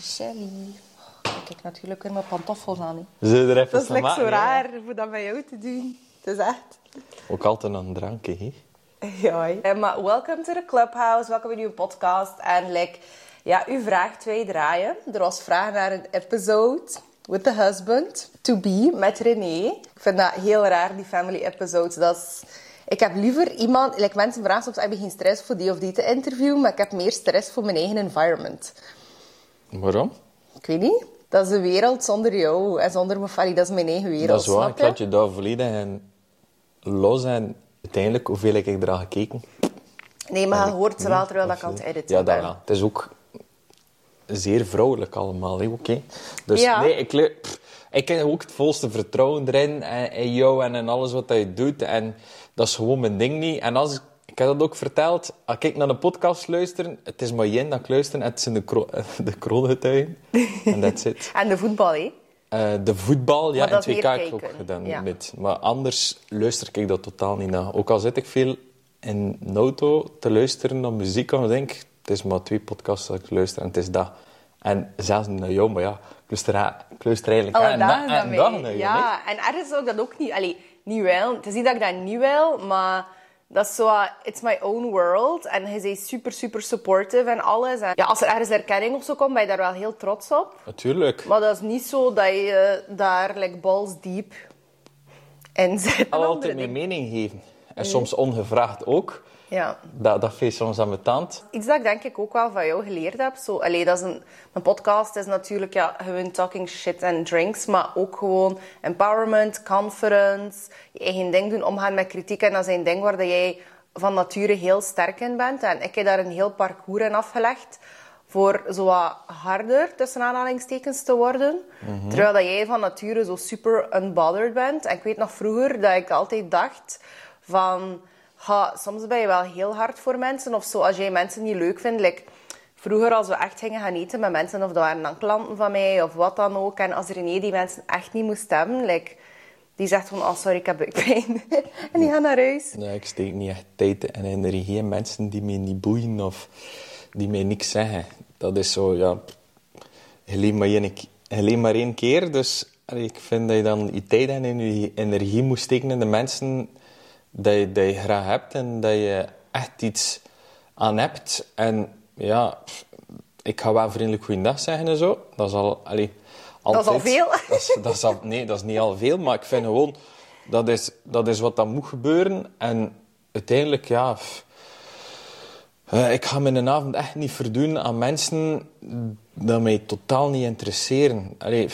Shelly. Ik kijk natuurlijk weer mijn pantoffels aan. we er even Dat is like zo ja? raar voor dat bij jou te doen. Het is echt... Ook altijd een drankje, hè? Ja, hè. Eh, maar welcome to the Clubhouse. Welkom bij uw podcast. En like, ja, u vraagt wij draaien. Er was vraag naar een episode with the husband to be met René. Ik vind dat heel raar, die family episodes. Dat is... Ik heb liever iemand... Like, mensen vragen soms, heb je geen stress voor die of die te interviewen? Maar ik heb meer stress voor mijn eigen environment. Waarom? Ik weet niet. Dat is een wereld zonder jou en zonder familie. Dat is mijn eigen wereld, dat is waar, ik laat je daar volledig en los. En uiteindelijk, hoeveel heb ik er al gekeken? Nee, maar je hoort ze wel terwijl dat ik aan het editen Ja, dat wel. Het is ook zeer vrouwelijk allemaal, oké? Dus Ja. nee, ik, pff, ik heb ook het volste vertrouwen erin, en, in jou en in alles wat je doet. En dat is gewoon mijn ding niet. En als ik, ik heb dat ook verteld, als ik naar een podcast luister, het is maar één dat ik luister, en het zijn de, kro de kroongetuigen. En that's it. En de voetbal, hè? Eh, de voetbal, ja, in 2K meer heb ik ook gedaan. ja. Met, maar anders luister ik dat totaal niet naar. Ook al zit ik veel in de auto te luisteren naar muziek, dan denk ik, het is maar twee podcasts dat ik luister en het is dat. En zelfs naar jou, maar ja, ik luister, ik luister eigenlijk aan- na- en dag naar jou, Ja, en ergens zou ik dat ook niet... Allee, niet wel. Het is niet dat ik dat niet wil, maar... Dat is zo... uh, It's my own world. En hij is super, super supportive en alles. En ja, als er ergens erkenning of zo komt, ben je daar wel heel trots op. Natuurlijk. Maar dat is niet zo dat je uh, daar like, balls deep in zit. Ik altijd mijn mening geven. En soms ongevraagd ook. Ja. Dat, dat vind je soms aan mijn tand. Iets dat ik denk ik ook wel van jou geleerd heb. Zo, allee, dat is een, mijn podcast is natuurlijk ja, gewoon talking shit en drinks. Maar ook gewoon empowerment, confidence. Je eigen ding doen, omgaan met kritiek. En dat is een ding waar dat jij van nature heel sterk in bent. En ik heb daar een heel parcours in afgelegd. Voor zo wat harder, tussen aanhalingstekens, te worden. Terwijl dat jij van nature zo super unbothered bent. En ik weet nog vroeger dat ik altijd dacht van... Ja, soms ben je wel heel hard voor mensen. Of zo, als jij mensen niet leuk vindt. Like, vroeger, als we echt gingen gaan eten met mensen, of dat waren dan klanten van mij, of wat dan ook. En als René die mensen echt niet moest hebben, die zegt van, oh sorry, ik heb buikpijn. en die gaan naar huis. Nee, ik steek niet echt tijd en energie in mensen die mij niet boeien of die mij niks zeggen. Dat is zo, ja... Leeft maar één, leeft maar één keer, dus ik vind dat je dan je tijd en je energie moet steken in de mensen dat je, dat je graag hebt en dat je echt iets aan hebt. En ja, ik ga wel vriendelijk goeiedag zeggen en zo. Dat is al... Allee, Dat is al altijd- veel. Dat is, dat is al, nee, dat is niet al veel, maar ik vind gewoon... Dat is, dat is wat dan moet gebeuren. En uiteindelijk, ja... eh, ik ga mijn avond echt niet verdoen aan mensen die mij totaal niet interesseren. Allee,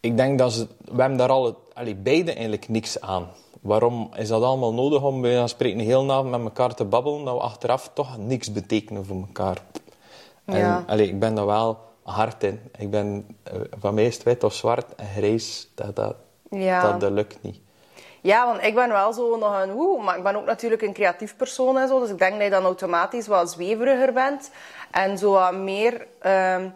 ik denk dat ze... We hebben daar alle, allee, beide eigenlijk niks aan. Waarom is dat allemaal nodig om bij van spreken een hele avond met elkaar te babbelen, dat we achteraf toch niks betekenen voor elkaar? En Ja. allee, ik ben daar wel hard in. Ik ben, eh, van mij is het wit of zwart en grijs, dat, dat, Ja. dat, dat lukt niet. Ja, want ik ben wel zo nog een woe, maar ik ben ook natuurlijk een creatief persoon en zo. Dus ik denk dat je dan automatisch wat zweveriger bent. En zo wat meer, ehm,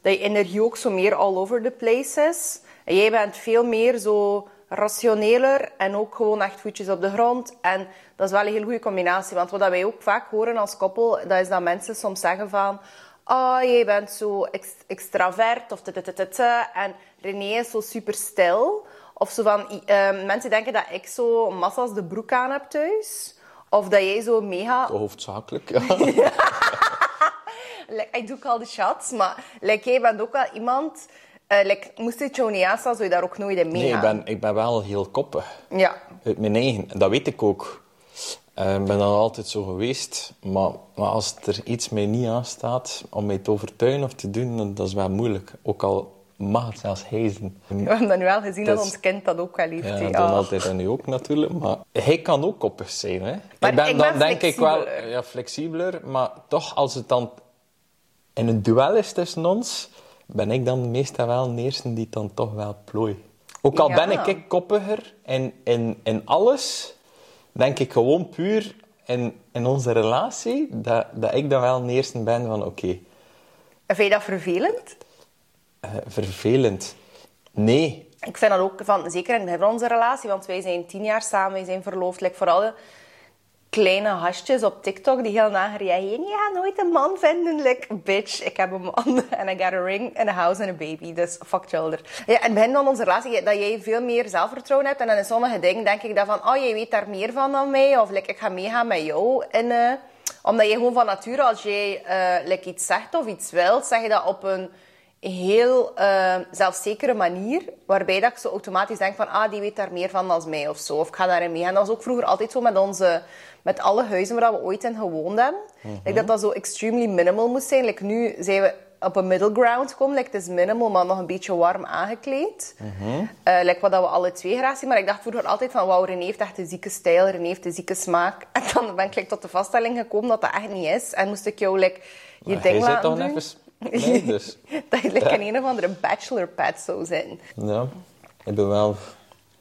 dat je energie ook zo meer all over the place is. En jij bent veel meer zo rationeler en ook gewoon echt voetjes op de grond. En dat is wel een heel goede combinatie. Want wat wij ook vaak horen als koppel, dat is dat mensen soms zeggen van... Oh, jij bent zo ex- extravert of tetetetete. En René is zo super stil. Of zo van... ehm, mensen denken dat ik zo massa's de broek aan heb thuis. Of dat jij zo mega... Hoofdzakelijk, ja. Like, ik doe ook al de shots, maar like, jij bent ook wel iemand... eh like, moest het jou niet aanstaan, zou je daar ook nooit in Nee, meegaan. ik ben, ik ben wel heel koppig. Ja. Uit mijn eigen. Dat weet ik ook. Eh, Ik ben dan altijd zo geweest. Maar, maar als er iets mij niet aanstaat om mij te overtuigen of te doen, dan dat is wel moeilijk. Ook al mag het zelfs hijzen. We hebben dat nu wel gezien dat Dat ons kind dat ook wel heeft. Ja, hè. dan Ah. altijd en nu ook natuurlijk. Maar hij kan ook koppig zijn. Hè? Maar ik ben ik dan ben denk ik wel flexibeler. ja, flexibeler. Maar toch, als het dan in een duel is tussen ons, ben ik dan meestal wel de eerste die dan toch wel plooi. Ook al Ja. ben ik, koppiger in, in, in alles, denk ik gewoon puur in, in onze relatie, dat, dat ik dan wel de eerste ben van oké, Vind je dat vervelend? eh, vervelend. Nee, Ik vind dat ook, van, zeker in onze relatie, want wij zijn tien jaar samen, wij zijn verloofd. Like, vooral, kleine hasjes op TikTok die heel nager reageren. Ja, nooit een man vinden. Like, bitch, ik heb een man en I got a ring and a house and a baby. Dus fuck shoulder. Ja, en begin van onze relatie dat jij veel meer zelfvertrouwen hebt. En dan in sommige dingen denk ik dan van, oh, jij weet daar meer van dan mij. Of ik ga meegaan met jou. En, uh, omdat je gewoon van nature, als jij uh, iets zegt of iets wilt, zeg je dat op een heel uh, zelfzekere manier, waarbij dat ik zo automatisch denk van, ah, die weet daar meer van dan mij of zo. Of ik ga daarin mee. En dat was ook vroeger altijd zo met onze, met alle huizen waar we ooit in gewoond hebben. Mm like dat dat zo extremely minimal moest zijn. Like nu zijn we op een middle ground gekomen. Like, het is minimal, maar nog een beetje warm aangekleed. Mm -hmm. uh, like wat we alle twee graag zien. Maar ik dacht vroeger altijd van, wauw, René heeft echt een zieke stijl. René heeft een zieke smaak. En dan ben ik like, tot de vaststelling gekomen dat dat echt niet is. En moest ik jou like, je maar ding laten doen. Even... Nee, dus. dat je like, in een of andere bachelor pad zou zijn. Ja, ik ben wel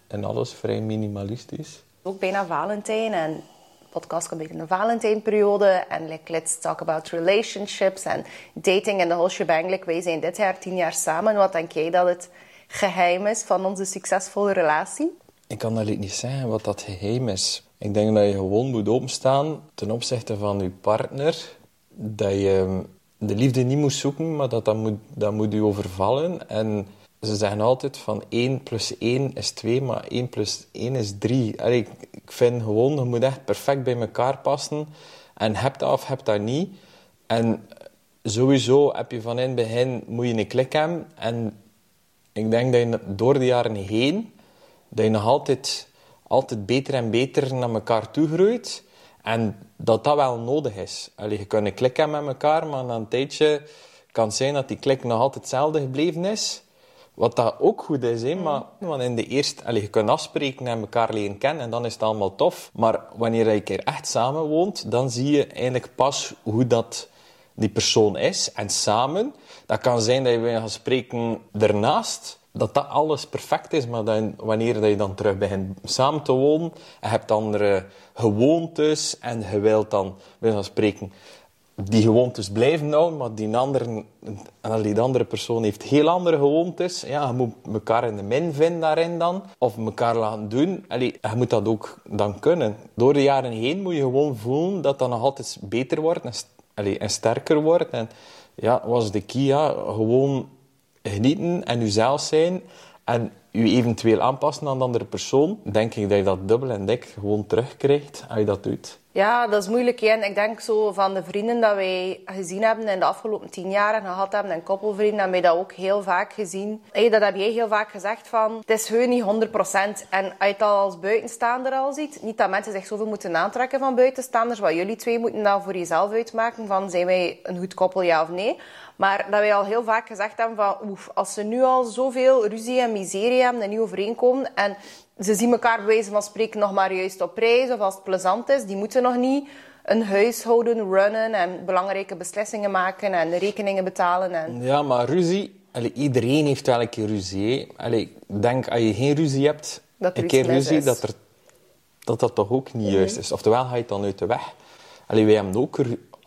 in alles vrij minimalistisch. Ook bijna Valentijn en podcast komt beetje in de Valentijnperiode. En like, let's talk about relationships en dating en de whole shebang. Like, wij zijn dit jaar tien jaar samen. Wat denk jij dat het geheim is van onze succesvolle relatie? Ik kan dat niet zeggen wat dat geheim is. Ik denk dat je gewoon moet openstaan ten opzichte van je partner. Dat je de liefde niet moet zoeken, maar dat, dat, moet, dat moet u overvallen. En ze zeggen altijd van 1 plus 1 is 2, maar 1 plus 1 is 3. Allee, ik, vind gewoon, je moet echt perfect bij elkaar passen. En heb dat of heb dat niet. En sowieso heb je van in het begin moet je een klik hebben. En ik denk dat je door de jaren heen, dat je nog altijd, altijd beter en beter naar elkaar toe groeit. En dat dat wel nodig is. Allee, je kunt een klik hebben met elkaar, maar na een tijdje kan het zijn dat die klik nog altijd hetzelfde gebleven is. Wat dat ook goed is, hè? maar want in de eerste, allee, je kunt afspreken en elkaar leren kennen en dan is het allemaal tof. Maar wanneer je een keer echt samen woont, dan zie je eigenlijk pas hoe dat die persoon is. En samen, dat kan zijn dat je gaan spreken ernaast, dat dat alles perfect is, maar dan, wanneer dat je dan terug begint samen te wonen, en je hebt andere gewoontes en je wilt dan, we gaan spreken, die gewoontes blijven houden, maar die andere, die andere persoon heeft heel andere gewoontes. Ja, je moet elkaar in de min vinden daarin dan, of elkaar laten doen. Allee, je moet dat ook dan kunnen. Door de jaren heen moet je gewoon voelen dat dat nog altijd beter wordt en, en sterker wordt. En ja, was de ja, gewoon genieten en jezelf zijn en je eventueel aanpassen aan de andere persoon, denk ik dat je dat dubbel en dik gewoon terugkrijgt als je dat doet. Ja, dat is moeilijk. Ik denk zo van de vrienden dat wij gezien hebben in de afgelopen tien jaar en gehad hebben, en koppelvrienden, hebben dat ook heel vaak gezien. Hey, dat heb jij heel vaak gezegd van, het is gewoon niet 100%. En het al als buitenstaander al ziet, niet dat mensen zich zoveel moeten aantrekken van buitenstaanders, wat jullie twee moeten dan voor jezelf uitmaken van, zijn wij een goed koppel, ja of nee? Maar dat wij al heel vaak gezegd hebben van, oef, als ze nu al zoveel ruzie en miserie hebben en niet overeenkomen en ze zien elkaar bij wijze van spreken nog maar juist op reis of als het plezant is, die moeten nog niet een huishouden runnen en belangrijke beslissingen maken en rekeningen betalen. En... Ja, maar ruzie, allee, iedereen heeft wel een keer ruzie. Allee, ik denk, als je geen ruzie hebt, Dat een keer ruzie, is. dat, er, dat dat toch ook niet juist is. Oftewel ga je het dan uit de weg. Allee, wij hebben ook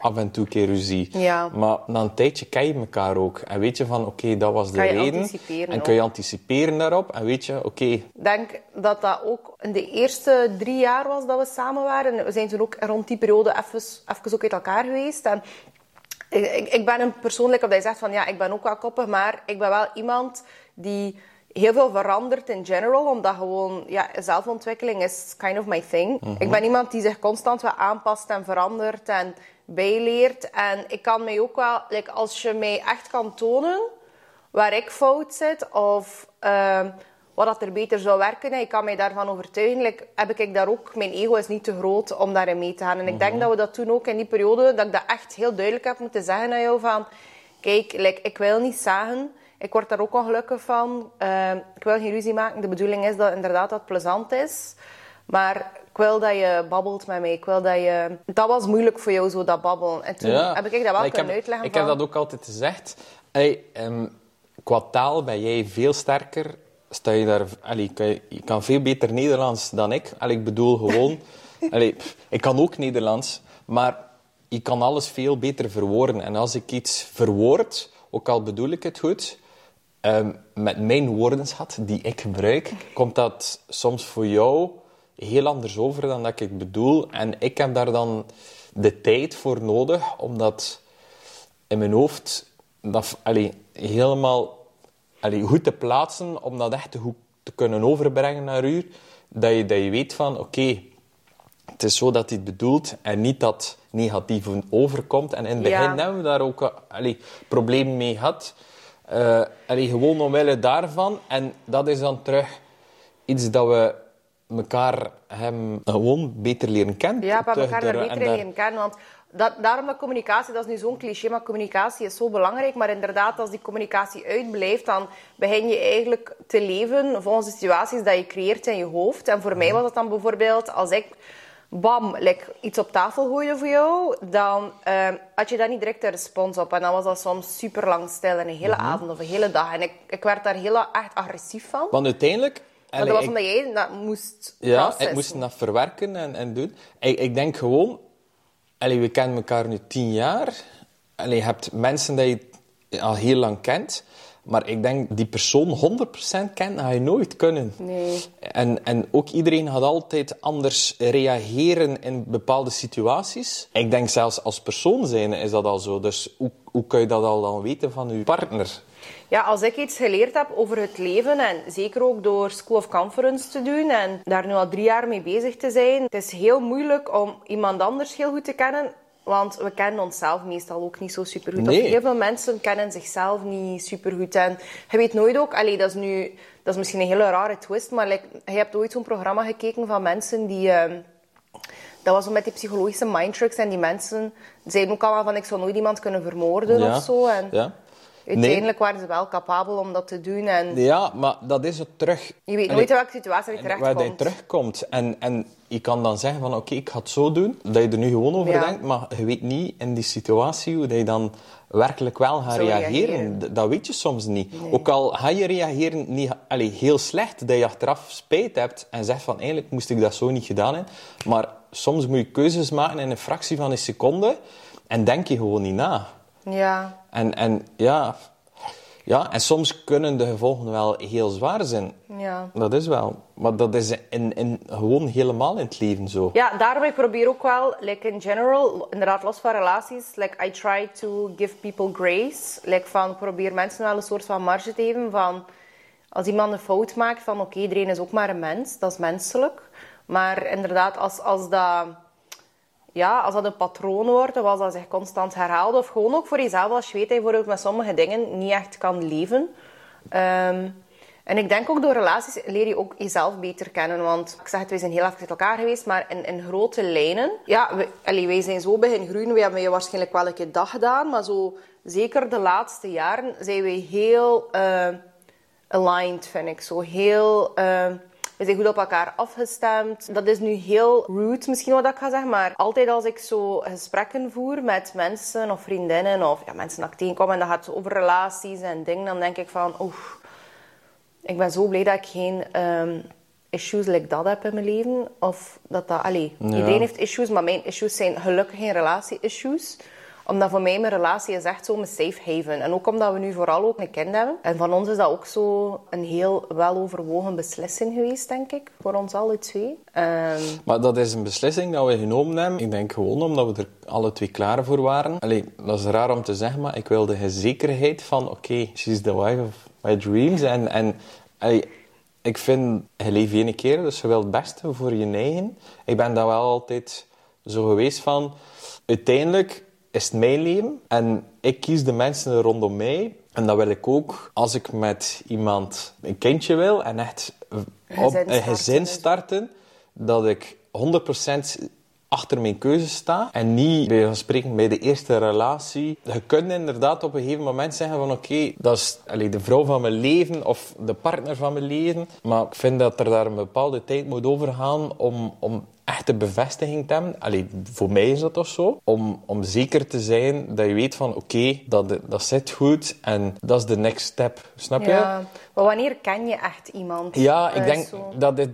af en toe een keer ruzie. Ja. Maar na een tijdje ken je elkaar ook. En weet je van, oké, dat was de reden. En kun je anticiperen daarop. En weet je, oké, Ik denk dat dat ook in de eerste drie jaar was dat we samen waren. We zijn toen ook rond die periode even, even ook uit elkaar geweest. En ik, ik- ik ben een persoonlijk, of dat je zegt van ja, ik ben ook wel koppig, maar ik ben wel iemand die heel veel verandert in general, omdat gewoon, ja, zelfontwikkeling is kind of my thing. Ik ben iemand die zich constant wel aanpast en verandert en bijleert. En ik kan mij ook wel, like, als je mij echt kan tonen waar ik fout zit of ehm, wat dat er beter zou werken, en ik kan mij daarvan overtuigen, like, heb ik daar ook, mijn ego is niet te groot om daarin mee te gaan. En ik denk dat we dat toen ook in die periode, dat ik dat echt heel duidelijk heb moeten zeggen aan jou van, kijk, like, ik wil niet zagen, ik word daar ook ongelukkig van, Ehm, ik wil geen ruzie maken, de bedoeling is dat inderdaad dat het plezant is, maar ik wil dat je babbelt met mij, ik wil dat je... Dat was moeilijk voor jou, zo dat babbelen. En toen Ja. heb ik dat wel Maar kunnen heb, uitleggen Ik van... heb dat ook altijd gezegd. Hey, ehm, qua taal ben jij veel sterker. Sta je, daar, allee, kan je, je kan veel beter Nederlands dan ik. Allee, ik bedoel gewoon... allee, ik kan ook Nederlands, maar je kan alles veel beter verwoorden. En als ik iets verwoord, ook al bedoel ik het goed... ehm, met mijn woordenschat die ik gebruik, komt dat soms voor jou heel anders over dan dat ik bedoel. En ik heb daar dan de tijd voor nodig, omdat in mijn hoofd dat allee, helemaal allee, goed te plaatsen, om dat echt goed te kunnen overbrengen naar u. Dat je, dat je weet van, oké, het is zo dat hij het bedoelt en niet dat negatief overkomt. En in het begin Ja. hebben we daar ook allee, problemen mee gehad. Eh, allee, gewoon omwille daarvan. En dat is dan terug iets dat we elkaar hem gewoon beter leren kennen. Ja, Terug elkaar daar beter daar- leren kennen. Want dat, daarom dat communicatie, dat is nu zo'n cliché, maar communicatie is zo belangrijk. Maar inderdaad, als die communicatie uitblijft, dan begin je eigenlijk te leven volgens de situaties dat je creëert in je hoofd. En voor mij was het dan bijvoorbeeld, als ik bam, like, iets op tafel gooide voor jou, dan eh, had je daar niet direct een respons op. En dan was dat soms super lang stil, en een hele Mhm. avond of een hele dag. En ik, ik werd daar heel echt agressief van. Want uiteindelijk... Dat was ik- omdat jij dat moest Ja, processen. ik moest dat verwerken en, en doen. Ik, ik denk gewoon... Allee, we kennen elkaar nu tien jaar. Allee, je hebt mensen die je al heel lang kent. Maar ik denk, die persoon 100% kennen, ga je nooit kunnen. Nee. En, en ook iedereen gaat altijd anders reageren in bepaalde situaties. Ik denk zelfs als persoon zijn is dat al zo. Dus hoe, hoe kun je dat al dan weten van je partner? Ja, als ik iets geleerd heb over het leven en zeker ook door School of Conference te doen en daar nu al drie jaar mee bezig te zijn, het is heel moeilijk om iemand anders heel goed te kennen, want we kennen onszelf meestal ook niet zo supergoed. Nee. Of heel veel mensen kennen zichzelf niet supergoed en je weet nooit ook, allee, dat is nu, dat is misschien een hele rare twist, maar like, je hebt ooit zo'n programma gekeken van mensen die... ehm, dat was met die psychologische mindtricks en die mensen zeiden ook allemaal van ik zou nooit iemand kunnen vermoorden Ja. of zo. En Ja. Uiteindelijk waren ze wel capabel om dat te doen. En Ja, maar dat is het terug. je weet nooit in welke situatie je En waar terechtkomt. je terugkomt. En, en je kan dan zeggen van oké, ik ga het zo doen. Dat je er nu gewoon over Ja. denkt. Maar je weet niet in die situatie hoe dat je dan werkelijk wel gaat Zou reageren. Dat weet je soms niet. Ook al ga je reageren niet, allee, heel slecht, dat je achteraf spijt hebt en zegt van eigenlijk moest ik dat zo niet gedaan hebben. Maar soms moet je keuzes maken in een fractie van een seconde en denk je gewoon niet na. Ja, En, en ja, ja, en soms kunnen de gevolgen wel heel zwaar zijn. ja. Dat is wel. Maar dat is in, in, gewoon helemaal in het leven zo. Ja, daarom ik probeer ook wel, like in general, inderdaad los van relaties, like I try to give people grace. Like van, ik probeer mensen wel een soort van marge te geven van, als iemand een fout maakt, van oké, iedereen is ook maar een mens, dat is menselijk. Maar inderdaad, als, als dat... Ja, als dat een patroon wordt, of als dat zich constant herhaalt, of gewoon ook voor jezelf, als je weet dat je bijvoorbeeld met sommige dingen niet echt kan leven. Ehm, en ik denk ook door relaties leer je ook jezelf beter kennen. Want ik zeg het, wij zijn heel even met elkaar geweest, maar in, in grote lijnen... Ja, we, wij zijn zo beginnen groeien. We hebben je waarschijnlijk wel een keer dag gedaan, maar zo zeker de laatste jaren zijn we heel eh, aligned, vind ik. Zo heel... eh, we zijn goed op elkaar afgestemd. Dat is nu heel rude misschien wat ik ga zeggen, maar altijd als ik zo gesprekken voer met mensen of vriendinnen of ja, mensen dat ik tegenkom en dat gaat over relaties en dingen, dan denk ik van, oef, ik ben zo blij dat ik geen ehm, issues like dat heb in mijn leven. Of dat dat, allee, Ja. iedereen heeft issues, maar mijn issues zijn gelukkig geen relatie-issues omdat voor mij mijn relatie is echt zo mijn safe haven. En ook omdat we nu vooral ook een kind hebben. En van ons is dat ook zo een heel weloverwogen beslissing geweest, denk ik. Voor ons alle twee. Ehm, Maar dat is een beslissing dat we genomen hebben. Ik denk gewoon omdat we er alle twee klaar voor waren. Allee, dat is raar om te zeggen, maar ik wilde de zekerheid van... Oké, she's the wife of my dreams. En, en ik vind, je leeft één keer, dus je wilt het beste voor je eigen. Ik ben daar wel altijd zo geweest van... Uiteindelijk is het mijn leven en ik kies de mensen rondom mij. En dat wil ik ook als ik met iemand een kindje wil en echt op Gezin een gezin starten. starten, dat ik 100% achter mijn keuze sta. En niet, bij van spreken, bij de eerste relatie. Je kunt inderdaad op een gegeven moment zeggen van oké, dat is allee, de vrouw van mijn leven of de partner van mijn leven. Maar ik vind dat er daar een bepaalde tijd moet overgaan om, om echte bevestiging te hebben. Allee, voor mij is dat toch zo. Om, om zeker te zijn dat je weet van oké, dat, dat zit goed en dat is de next step. Snap je? ja. Maar wanneer ken je echt iemand? Ja, ik Eh, denk dat dit,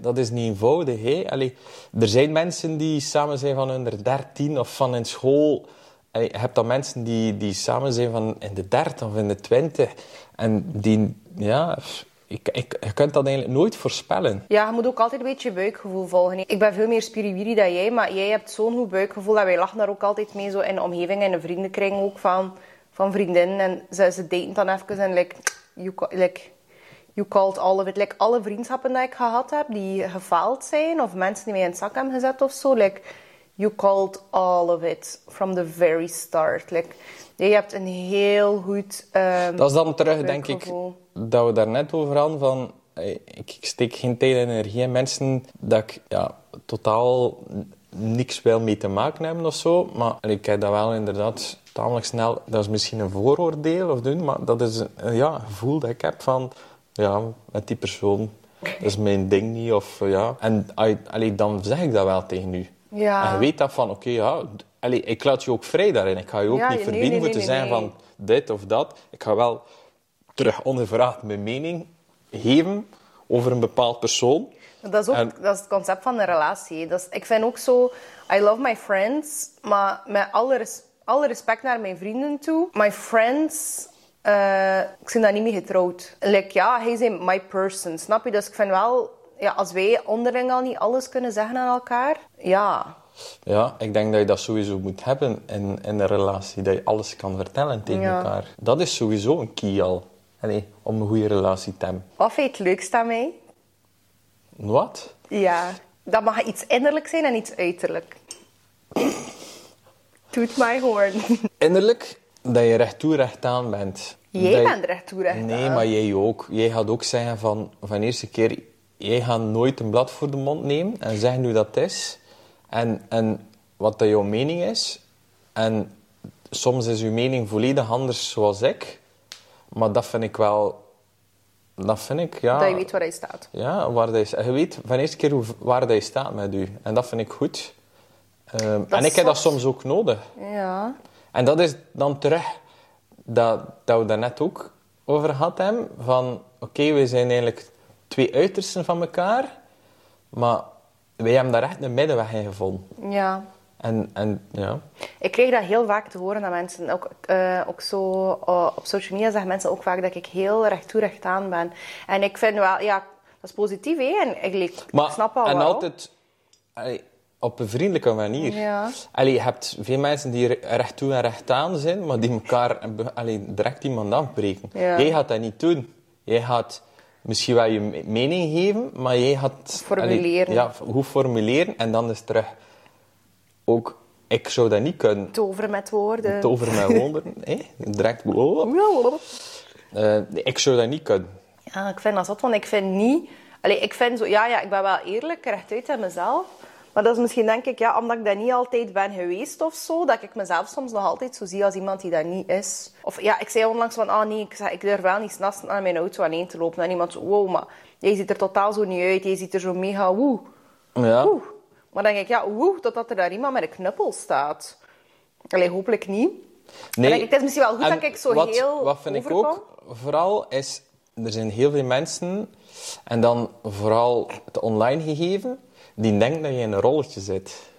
dat is niet eenvoudig. Hè? Allee, er zijn mensen die samen zijn van hun 13 of van in school. Allee, je hebt dan mensen die, die samen zijn van in de 30 of in de 20. En die, ja, ik, ik, je kunt dat eigenlijk nooit voorspellen. Ja, je moet ook altijd een beetje je buikgevoel volgen. Ik ben veel meer spiriwiri dan jij, maar jij hebt zo'n goed buikgevoel. En wij lachen daar ook altijd mee, zo in de omgeving en de vriendenkring ook van, van vriendinnen. En ze, ze daten dan even en like, you, like, you called all of it. Like, alle vriendschappen die ik gehad heb, die gefaald zijn, of mensen die mij in het zak hebben gezet of zo, like, you called all of it from the very start. Like, jij hebt een heel goed... ehm, Dat is dan terug, denk ik, dat we daar net over hadden van... eh, Ik, ik steek geen tijd en energie in mensen dat ik ja, totaal niks wil mee te maken hebben of zo. Maar ik heb dat wel inderdaad tamelijk snel... Dat is misschien een vooroordeel of doen, maar dat is een ja, gevoel dat ik heb van... Ja, met die persoon, dat is mijn ding niet. Of, eh, ja. En allee, dan zeg ik dat wel tegen u. Ja. En je weet dat van, oké, ja... Allee, ik laat je ook vrij daarin. Ik ga je ook Ja, niet verbieden nee, voor nee, te nee. van dit of dat. Ik ga wel terug ongevraagd mijn mening geven over een bepaald persoon. Dat is ook En- dat is het concept van een relatie. Dat is, ik vind ook zo, I love my friends, maar met alle, res- alle respect naar mijn vrienden toe. My friends, eh, ik ben daar niet mee getrouwd. Like, ja, hij is my person, snap je? Dus ik vind wel, ja, als wij onderling al niet alles kunnen zeggen aan elkaar, ja. Ja, ik denk dat je dat sowieso moet hebben in, in een relatie. Dat je alles kan vertellen tegen Ja. elkaar. Dat is sowieso een key al. Allee, om een goede relatie te hebben. Wat vind je het leukst aan mij? Wat? Ja, dat mag iets innerlijk zijn en iets uiterlijk. Toet my horn. Innerlijk, dat je recht toe, recht aan bent. Jij Dat bent recht toe, recht Nee, aan. maar jij ook. Jij gaat ook zeggen van, van de eerste keer, jij gaat nooit een blad voor de mond nemen en zeggen hoe dat is. En, en wat dat jouw mening is. En soms is uw mening volledig anders zoals ik. Maar dat vind ik wel... Dat vind ik, ja... Dat je weet waar hij staat. Ja, waar dat je, je weet van eerste keer hoe, waar dat je staat met u. En dat vind ik goed. Ehm, en ik heb dat soms ook nodig. Ja. En dat is dan terug dat, dat we daar net ook over gehad hebben. Van, oké, we zijn eigenlijk twee uitersten van elkaar. Maar wij hebben daar echt een middenweg in gevonden. Ja. En, en ja... Ik krijg dat heel vaak te horen dat mensen, ook, eh, ook zo eh, op social media zeggen mensen ook vaak dat ik heel recht toe recht aan ben. En ik vind wel, ja, dat is positief hè. En ik, ik Maar, snap al en wel. altijd allee, op een vriendelijke manier. Ja. Allee, je hebt veel mensen die re- recht toe en recht aan zijn, maar die elkaar allee, direct iemand afbreken. Ja. Jij gaat dat niet doen. Jij gaat misschien wel je me- mening geven, maar jij gaat... Formuleren. allee, ja, goed formuleren. En dan is terug... Ook, ik zou dat niet kunnen. Toveren met woorden. Over mijn woorden. hè? Direct... Nee, ik zou dat niet kunnen. Ja, ik vind dat zot, want ik vind niet... Allee, ik vind zo... Ja, ja, ik ben wel eerlijk, rechtuit aan mezelf. Maar dat is misschien, denk ik, ja, omdat ik dat niet altijd ben geweest of zo, dat ik mezelf soms nog altijd zo zie als iemand die dat niet is. Of ja, ik zei onlangs van, ah nee, ik, ik durf wel niet s'nachts naar mijn auto alleen te lopen. En iemand zo, wow, maar jij ziet er totaal zo niet uit. Jij ziet er zo mega woe. Ja. Woe. Maar dan denk ik, ja, woe, totdat er daar iemand met een knuppel staat. Allee, hopelijk niet. Nee. denk ik, het is misschien wel goed En dat ik zo wat, heel Wat vind ik ook vooral is... Er zijn heel veel mensen, en dan vooral het online gegeven, die denken dat je in een rolletje zit.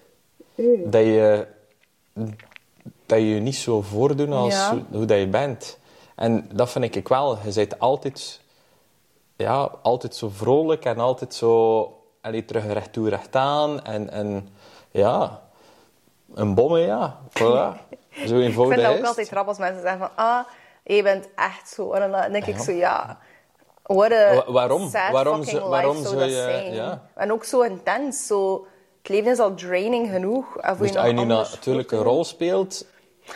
Dat je dat je je niet zo voordoen als Ja. hoe, dat je bent. En dat vind ik wel. Je bent altijd, ja, altijd zo vrolijk en altijd zo allee, terug recht toe, recht aan. En, en ja, een bomme, ja. Voilà. Zo Ik eenvoudig vind dat ook altijd grappig als mensen zeggen van, ah, je bent echt zo. En dan denk ik Ja. zo, ja, what a Wa- waarom? sad Waarom fucking zou- waarom life zou dat je- zijn. ja. En ook zo intens, zo... Het leven is al draining genoeg. En Dus je als je nu natuurlijk een rol speelt...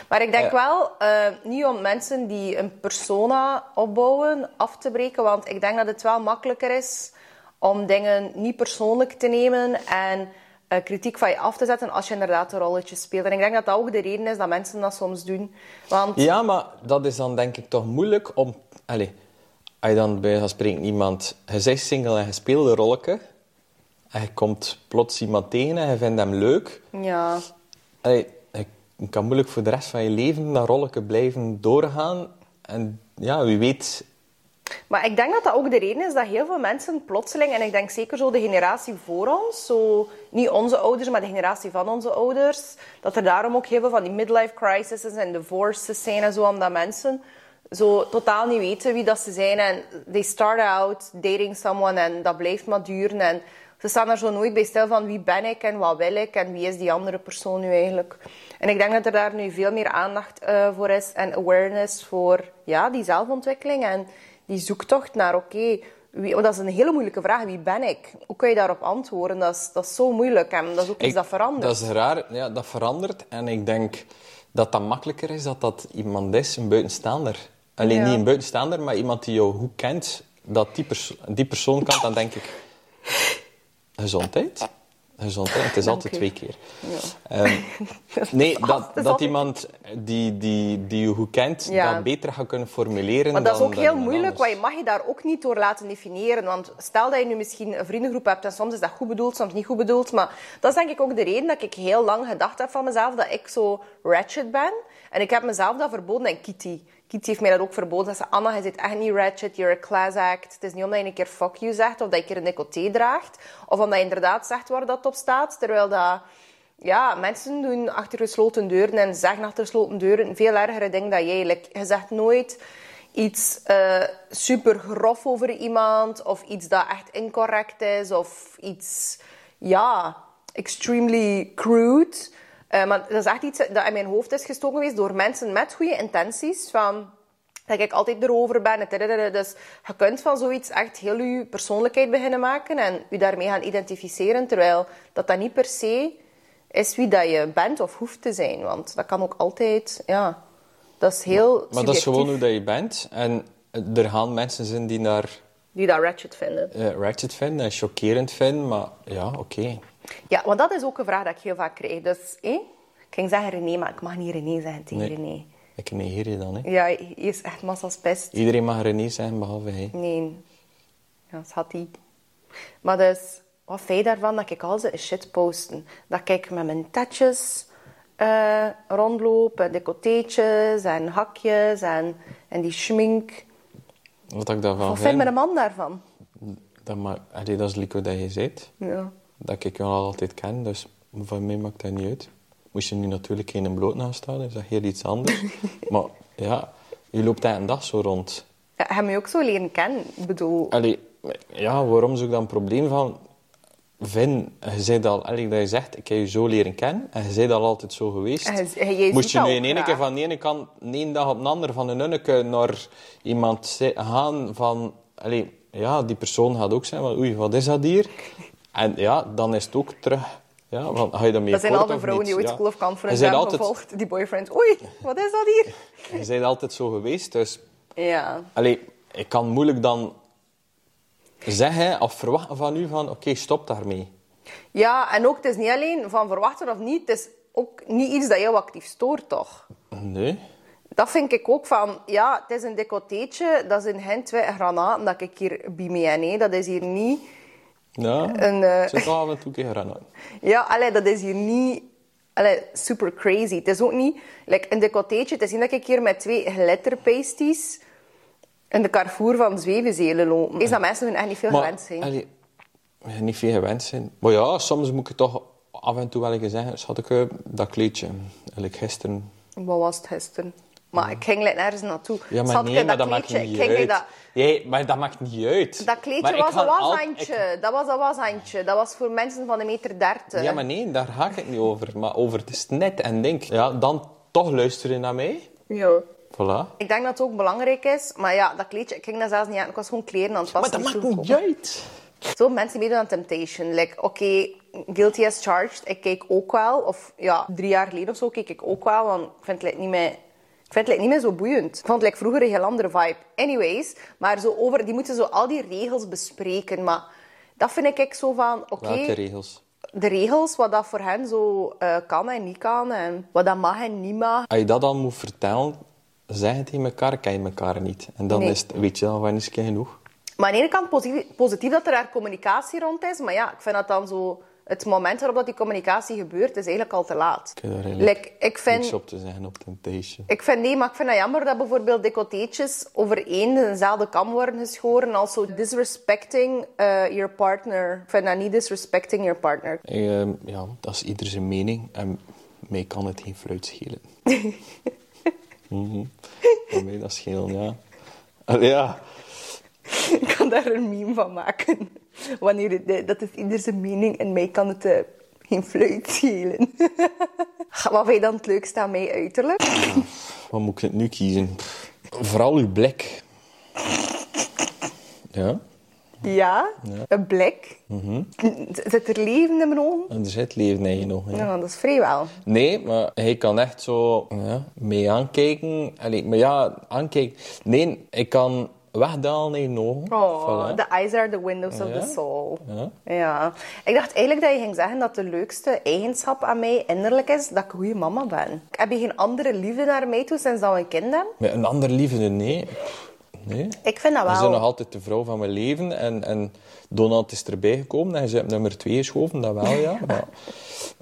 Maar ik denk Ja. wel, eh, niet om mensen die een persona opbouwen af te breken, want ik denk dat het wel makkelijker is om dingen niet persoonlijk te nemen en eh, kritiek van je af te zetten als je inderdaad een rolletje speelt. En ik denk dat dat ook de reden is dat mensen dat soms doen. Want Ja, maar dat is dan denk ik toch moeilijk om... Allee, als je dan bij van spreken iemand... Je zegt single en je speelt een rolletje. En je komt plots iemand tegen en je vindt hem leuk. ja, Allee, je kan moeilijk voor de rest van je leven dat rolletje blijven doorgaan. En ja, wie weet... Maar ik denk dat dat ook de reden is dat heel veel mensen plotseling, en ik denk zeker zo de generatie voor ons, zo, niet onze ouders, maar de generatie van onze ouders, dat er daarom ook heel veel van die midlife crises en divorces zijn en zo, omdat mensen zo totaal niet weten wie dat ze zijn. En they start out dating someone en dat blijft maar duren. En ze staan er zo nooit bij stil van wie ben ik en wat wil ik en wie is die andere persoon nu eigenlijk. En ik denk dat er daar nu veel meer aandacht eh, voor is en awareness voor ja, die zelfontwikkeling en die zoektocht naar oké, wie- want dat is een hele moeilijke vraag. Wie ben ik? Hoe kun je daarop antwoorden? Dat is, dat is zo moeilijk en dat is ook iets Ik- dat verandert. Dat is raar, ja, dat verandert. En ik denk dat dat makkelijker is dat dat iemand is, een buitenstaander. Alleen Ja. niet een buitenstaander, maar iemand die jou goed kent, dat die, die persoon kan, dan denk ik... Gezondheid? Gezondheid, het is Dank altijd u. twee keer. Ehm, nee, dat, dat iemand die, die, die je goed kent, Ja. dat beter gaat kunnen formuleren Maar dat is ook heel moeilijk, want je mag je daar ook niet door laten definiëren. Want stel dat je nu misschien een vriendengroep hebt en soms is dat goed bedoeld, soms niet goed bedoeld. Maar dat is denk ik ook de reden dat ik heel lang gedacht heb van mezelf dat ik zo ratchet ben. En ik heb mezelf dat verboden en Kitty. Kitty heeft mij dat ook verboden. Ze zei, Anna, je zit echt niet ratchet, you're a class act. Het is niet omdat je een keer fuck you zegt of dat je een keer een decolleté draagt. Of omdat je inderdaad zegt waar dat op staat. Terwijl dat... Ja, mensen doen achter gesloten deuren en zeggen achter gesloten deuren veel ergere dingen dan jij. Like, je zegt nooit iets eh, super grof over iemand of iets dat echt incorrect is of iets, ja, extremely crude. Eh, maar dat is echt iets dat in mijn hoofd is gestoken geweest door mensen met goede intenties. Van, dat ik altijd erover ben. Dus je kunt van zoiets echt heel je persoonlijkheid beginnen maken en je daarmee gaan identificeren. Terwijl dat dat niet per se is wie dat je bent of hoeft te zijn. Want dat kan ook altijd, ja, dat is heel Maar dat is gewoon hoe dat je bent. En er gaan mensen zijn die daar Die dat ratchet vinden. eh, ratchet vinden en chockerend vinden, maar ja, oké. Ja, want dat is ook een vraag dat ik heel vaak krijg. Dus, hé? Ik ging zeggen René, maar ik mag niet René zeggen tegen Nee. René. Ik negeer je dan, hè. Ja, hij is echt massas pest. Iedereen mag René zijn, behalve hij. Nee. Ja, schat hij. Maar dus, wat vind je daarvan dat ik al ze shit posten? Dat ik met mijn tatjes eh, rondloop, en en hakjes en, en die schmink. Wat ik daarvan Wat vind, vindt mijn man daarvan? dat, ma- allee, dat is Lico dat je zegt. Ja. Dat ik jou al altijd ken, dus van mij maakt dat niet uit. Moest je nu natuurlijk geen bloot naast staan, is dat heel iets anders. maar ja, je loopt daar een dag zo rond. Ja, heb je ook zo leren kennen? Ik bedoel... Allee, ja, waarom zou ik dan een probleem van Vin, je zei al, allee, dat je zegt, ik heb je zo leren kennen en je zei al altijd zo geweest. Je- Moest je dat nu in één keer van de ene kant, de ene dag op de andere, van een unneke naar iemand gaan van, allee, ja, die persoon gaat ook zijn van, oei, wat is dat hier? En ja, dan is het ook terug, ja, van, ga je daarmee Dat zijn al de vrouwen die ooit Ja. School of Conference hebben altijd, gevolgd. Die boyfriend. Oei, wat is dat hier? je bent altijd zo geweest, dus Ja. Allee, ik kan moeilijk dan zeggen of verwachten van u van oké, stop daarmee. Ja, en ook, het is niet alleen van verwachten of niet. Het is ook niet iets dat jou actief stoort, toch? Nee. Dat vind ik ook van, ja, het is een decolleteetje, dat is een hen twee granaten dat ik hier bij me heb. hè. Dat is hier niet... Ja, Een, eh, het zit wel af en toe. Ja, allee, dat is hier niet allee, super crazy. Het is ook niet... Like, een decolleteetje, het is niet dat ik hier met twee glitterpasties in de Carrefour van Zwevenzelen lopen. Is dat mensen hun echt niet veel gewend zijn. allee, niet veel gewend zijn. Maar ja, soms moet ik toch af en toe wel eens zeggen. Schat ik, eh, dat kleedje, eigenlijk gisteren... Wat was het gisteren? Maar ik ging like, nergens naartoe. Ja, maar nee, maar dat maakt kleedje, niet ik ging, uit. Dat, Nee, maar dat maakt niet uit. dat kleedje Maar was een al- washandje. Dat was een washandje. Dat was voor mensen van een meter dertig. Ja, maar nee, daar ga ik het niet over. Maar over het is net en denk, ja, dan toch luisteren naar mij. Ja. Voilà. Ik denk dat het ook belangrijk is. Maar ja, dat kleedje, ik ging dat zelfs niet aan. Ik was gewoon kleren aan het Maar passen. dat die maakt vroeg niet uit. Zo, mensen meedoen aan Temptation. Like, oké, guilty as charged. Ik keek ook wel. Of ja, drie jaar geleden of zo keek ik ook wel. Want ik vind het niet meer... Ik vind het niet meer zo boeiend. Ik vond het like, vroeger een heel andere vibe. Anyways, maar zo over, die moeten zo al die regels bespreken. Maar dat vind ik ik zo van... Oké, Welke regels? de regels, wat dat voor hen zo eh, kan en niet kan. En wat dat mag en niet mag. Als je dat dan moet vertellen, zeggen tegen elkaar, ken je elkaar niet. En dan Nee. is het, weet je dan, wanneer is het genoeg? Maar aan de ene kant positief, positief dat er daar communicatie rond is. Maar ja, ik vind dat dan zo... Het moment waarop dat die communicatie gebeurt, is eigenlijk al te laat. Ik heb Like, ik vind... niks op te zeggen op Temptation. Ik vind, nee, maar ik vind het jammer dat bijvoorbeeld decolleteetjes over één dezelfde kam worden geschoren. als zo disrespecting eh, your partner. Ik vind dat niet disrespecting your partner. Ehm, ja, dat is ieder zijn mening. En mij kan het geen fluit schelen. Voor mij dat schelen, ja. Allee, ja. Ik kan daar een meme van maken. Wanneer het, eh, dat is ieder zijn mening en mij kan het eh, geen fluit schelen. Wat vind je dan het leukste aan mij uiterlijk? Wat moet ik nu kiezen? Vooral uw blik. Ja, Ja, een blik. Zit er leven in mijn ogen? en er zit leven in je hè. Ja, dat is vrij wel. Nee, maar hij kan echt zo ja, mee aankijken. Allee, maar ja, aankijken. Nee, ik kan wegdalen in je ogen. Oh, Voilà. the eyes are the windows of the soul. Ja. Ja. Ik dacht eigenlijk dat je ging zeggen dat de leukste eigenschap aan mij innerlijk is dat ik een goede mama ben. Heb je geen andere liefde naar mij toe sinds dat we een kind hebben? Een ander liefde, nee. Nee. Ik vind dat We zijn nog wel. altijd de vrouw van mijn leven. En, en Donald is erbij gekomen en je hebt nummer twee geschoven, dat wel, ja. Maar,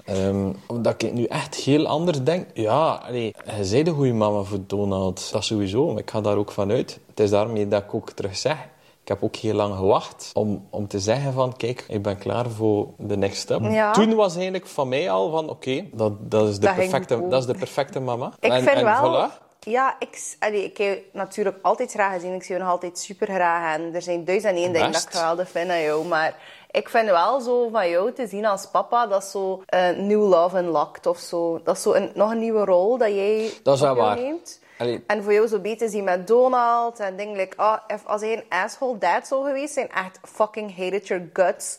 ehm, omdat ik nu echt heel anders denk. Ja, hij zei de goede mama voor Donald. Dat sowieso, ik ga daar ook van uit. Het is daarmee dat ik ook terug zeg. Ik heb ook heel lang gewacht om, om te zeggen van, kijk, ik ben klaar voor de next step. Ja. Toen was eigenlijk van mij al van, oké, dat, dat, is de Dat perfecte- dat is de perfecte mama. Ik en, vind en wel... voilà. Ja, ik, allee, ik heb natuurlijk altijd graag gezien. Ik zie je nog altijd super graag. En er zijn duizend en één dingen dat ik geweldig vind aan jou. Maar ik vind wel zo van jou te zien als papa, dat is zo een new love unlocked of zo. Dat is zo een, nog een nieuwe rol dat jij Dat is wel waar. neemt. Allee, En voor jou zo beter zien met Donald en dingen like, ah, als hij een asshole dad zou geweest zijn, echt fucking hated your guts,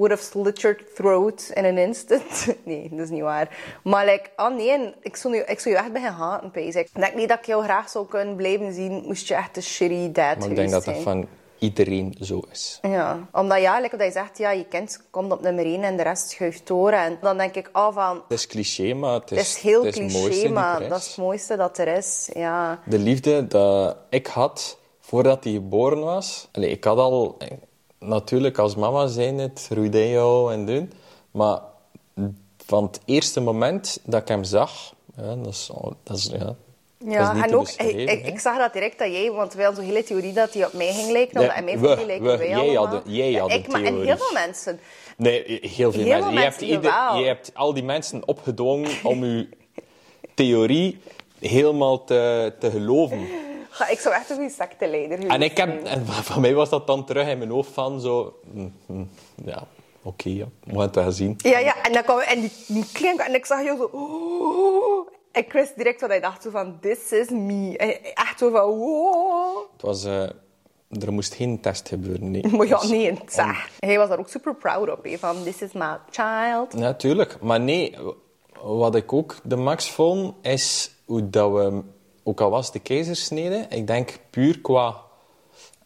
would have slit your throat in an instant. nee, dat is niet waar. Maar like, ah nee, ik zou, nu, ik zou je echt beginnen haten, pees. Ik denk niet dat ik jou graag zou kunnen blijven zien, moest je echt een shitty dad maar ik denk dat dat van iedereen zo is. Ja, omdat ja, like dat je zegt, ja, je kind komt op nummer 1 en de rest schuift door. En dan denk ik af van, Het is cliché, maar het is, het is heel het is cliché, maar dat is het mooiste dat er is. Ja. De liefde dat ik had voordat hij geboren was. Allee, ik had al, natuurlijk als mama zijn het, Rudeo en doen. Maar van het eerste moment dat ik hem zag, ja, dat is, dat is, ja, Ja, en ook, ik, zag dat direct dat jij, want wij hadden zo'n hele theorie dat hij op mij ging lijken, omdat hij mij vond lijken we, wij jij allemaal. hadden- jij had ik, maar, En heel veel mensen. Nee, heel veel Heel mensen. hebt je hebt al die mensen opgedwongen om je theorie helemaal te, te geloven. Ik zou echt een goede secteleider geweest En, ik heb, en van mij was dat dan terug in mijn hoofd van zo... mm, mm, Ja, oké, ja. we gaan het wel zien. Ja, ja, en dan kwam en die, die klink, en ik zag jou zo... Oh, ik wist direct wat hij dacht, zo van, this is me. En echt zo van, wow. Het was... eh, er moest geen test gebeuren, nee. Maar ja, Dus- nee, zeg. Hij was daar ook super proud op, hè, van, this is my child. Natuurlijk, maar nee, wat ik ook de max vond, is hoe dat we, ook al was de keizersnede, ik denk puur qua